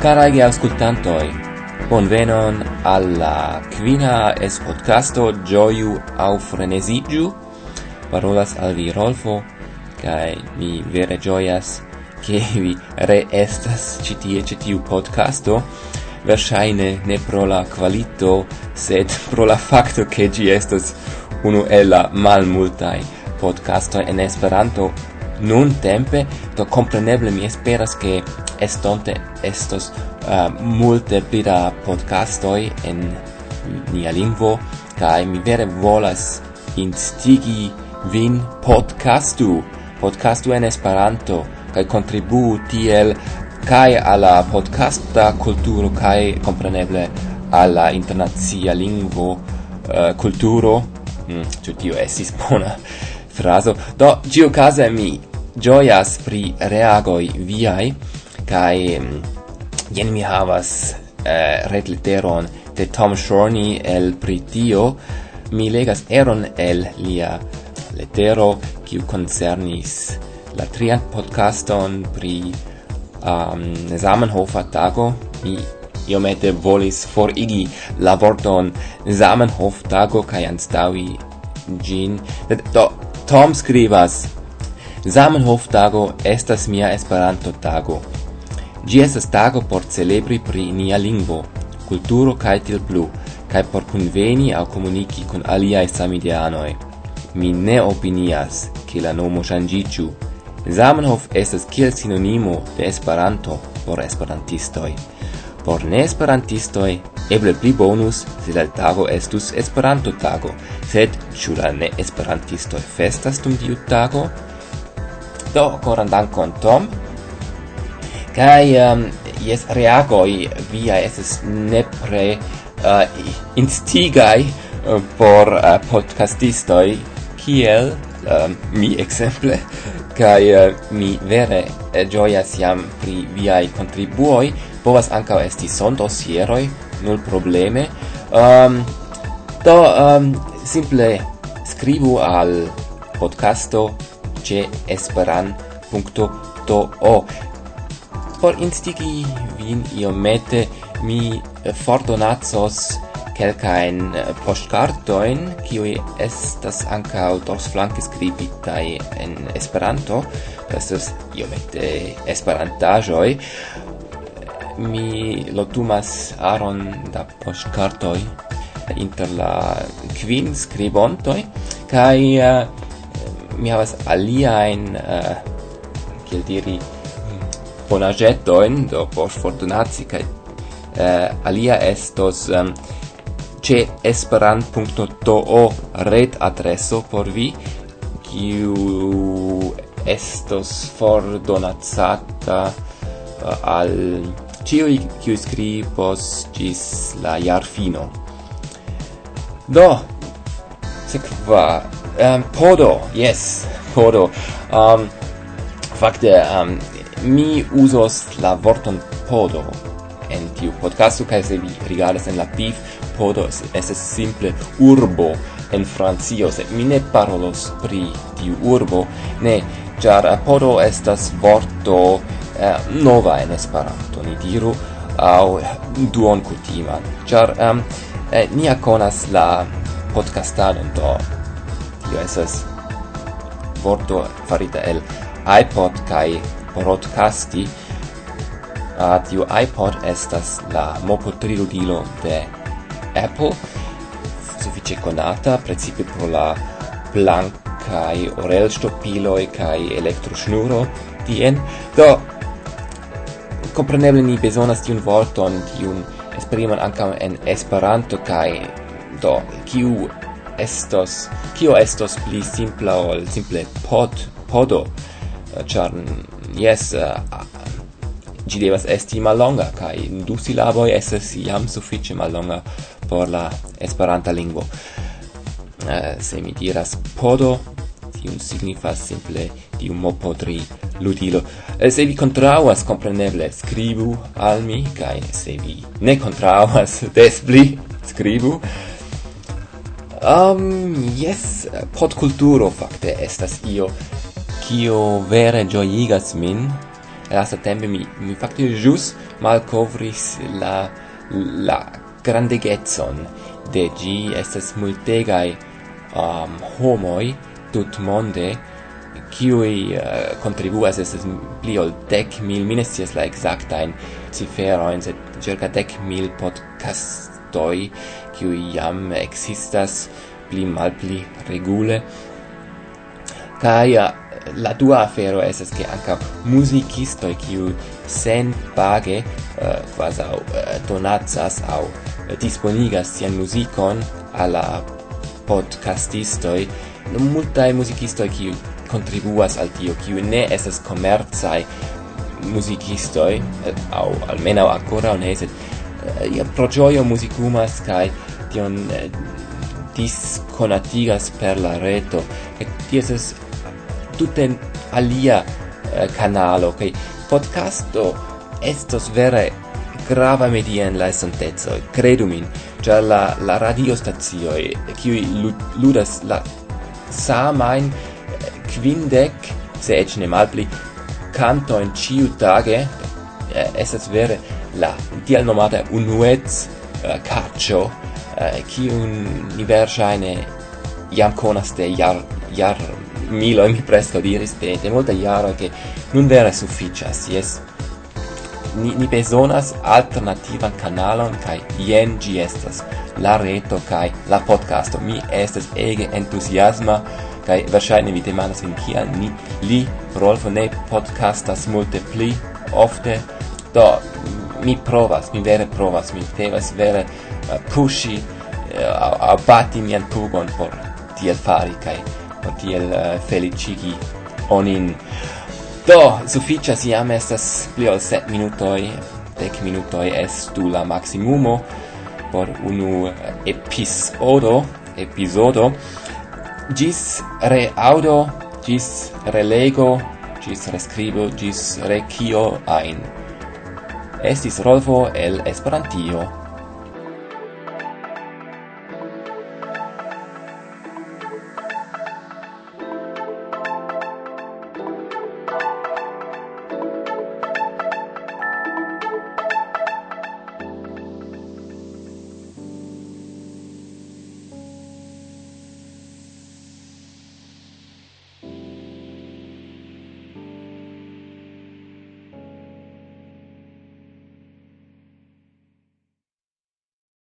Caragi auscultantoi, bonvenon alla quina es podcasto Gioiu au Frenesigiu. Parolas al vi Rolfo, cae mi vere gioias che vi re estas citie citiu podcasto, versaine ne pro la qualito, sed pro la facto che gi estos unu el la malmultai podcasto en Esperanto nun tempe do compreneble mi esperas che estonte estos uh, multe pli da podcastoi en nia lingvo kai mi vere volas instigi vin podcastu podcastu en esperanto kai contribu tiel kai alla podcasta kulturo kai compreneble alla internazia lingvo uh, kulturo mm, tio esis bona fraso do gio casa mi gioias pri reagoi viai, kai mm, jen mi havas eh, retleteron de Tom Shorney el pritio, mi legas eron el lia letero, kiu concernis la trian podcaston pri um, Zamenhofa tago, mi iomete volis forigi la vorton Zamenhof tago, kai anstawi gin, do Tom scrivas Zamenhof-tago estas mia Esperanto-tago. Gi estas tago por celebri pri nia lingvo, kulturo kaj tiel plu, kaj por kunveni aŭ komuniki kun aliaj samideanoj. Mi ne opinias, ke la nomo ŝanĝiĝu. Zamenhof estas kiel sinonimo de Esperanto por esperantistoj. Por neesperantistoj eble pli bonus se la tago estus Esperanto-tago, sed ĉu la neesperantistoj festas dum tiu tago? Do, koran dankon, Tom. Kai um, ehm, jes reagoi via es nepre eh, uh, instigai uh, eh, por eh, uh, podcastistoi kiel um, mi exemple kai uh, mi vere uh, gioias jam pri viai contribuoi povas ankaŭ esti son dosieroj nul probleme. Um, do um, simple scrivu al podcasto ce esperan.to por instigi vin iomete mi fordonacos kelkajn poŝtkartojn kiuj estas ankaŭ dorsflanke skribitaj en Esperanto estas iomete esperantaĵoj. Mi lotumas aron da poŝtkartoj inter la kvin skribontoj kaj uh, mi havas aliaen, uh, eh, kiel diri, bonagetoin, do por fortunaci, kai uh, eh, alia estos um, ce esperant.to red adresso por vi, kiu estos fordonacata uh, al ciui kiu scribos gis la jarfino. Do, sekva um, podo yes podo. Um, fakte um, mi usos la vorton podo en tiu podcasto kaj se vi rigardas en la PIF podo estas simple urbo en Francio se mi ne parolos pri tiu urbo. Ne ĉar podo estas vorto uh, nova en Esperanto ni diru au duon kutima ĉar um, eh, ni konas la podcastadon do Tio esas vorto farita el iPod kai broadcasti. A uh, tiu iPod estas la mopo triludilo de Apple suffice conata precipe pro la plankai orel stopilo kai elektrosnuro tien. Do compreneble ni bezonas tiun vorton tiun esprimon ankaŭ en Esperanto kai do kiu estos, kio estos pli simpla ol simple pod, podo, eh, char, yes, eh, gi devas esti malonga, kai du silaboi esas jam suffice malonga por la esperanta lingvo. Uh, se mi diras podo, tiun signifas simple tiu mopodri ludilo. Se vi contrauas, compreneble, scribu al mi, kai se vi ne contrauas, des pli, scribu, Um, yes, podkulturo fakte estas io kio vere ĝojigas min. Lastatempe mi mi fakte jus malcovris la la grandegetson de gi estas multegai um, homoj tutmonde kiui uh, contribuas es pli ol dec mil, mi ne scias la exactain ciferoin, sed circa dec mil podcastoi kiui jam existas pli mal pli regule. Kai uh, la dua afero es che anca musicistoi kiu sen page uh, quasi uh, donatsas au uh, disponigas sian musicon alla podcastistoi multae musicistoi qui contribuas al tio, kiu ne estas komercaj musicistoi, au almeno ancora ne, sed eh, ia pro gioio musicumas cae tion eh, disconatigas per la reto, et ties es tuten alia eh, canalo, cae podcasto estos vere grava media en la esantezzo, credu min, cia la, la e qui ludas la samain quindec, se ec ne malpli, cantoin ciu tage, eh, esas vere la tial nomata unuez uh, caccio, eh, eh un niver shine iam conas de iar, iar milo, mi presto diris, de, de multa iaro, che nun vere sufficias, yes, ni, ni besonas alternativan kanalon kai jen gi estas la reto kai la podcasto. Mi estas ege entusiasma, kai wahrscheinlich vi demandas vin kial ni. Li Rolfo ne podcastas multe pli ofte. Do mi provas mi vere provas mi devas vere eh, uh, pushi uh, eh, abati mian pugon por tiel fari kai por tiel uh, felicigi onin. Do sufficias iam estas pli ol set minutoi dec minutoi estu la maximumo por unu episodo episodo gis reaudo, gis relego, gis rescribo, gis recio ein. Estis Rolfo el Esperantio.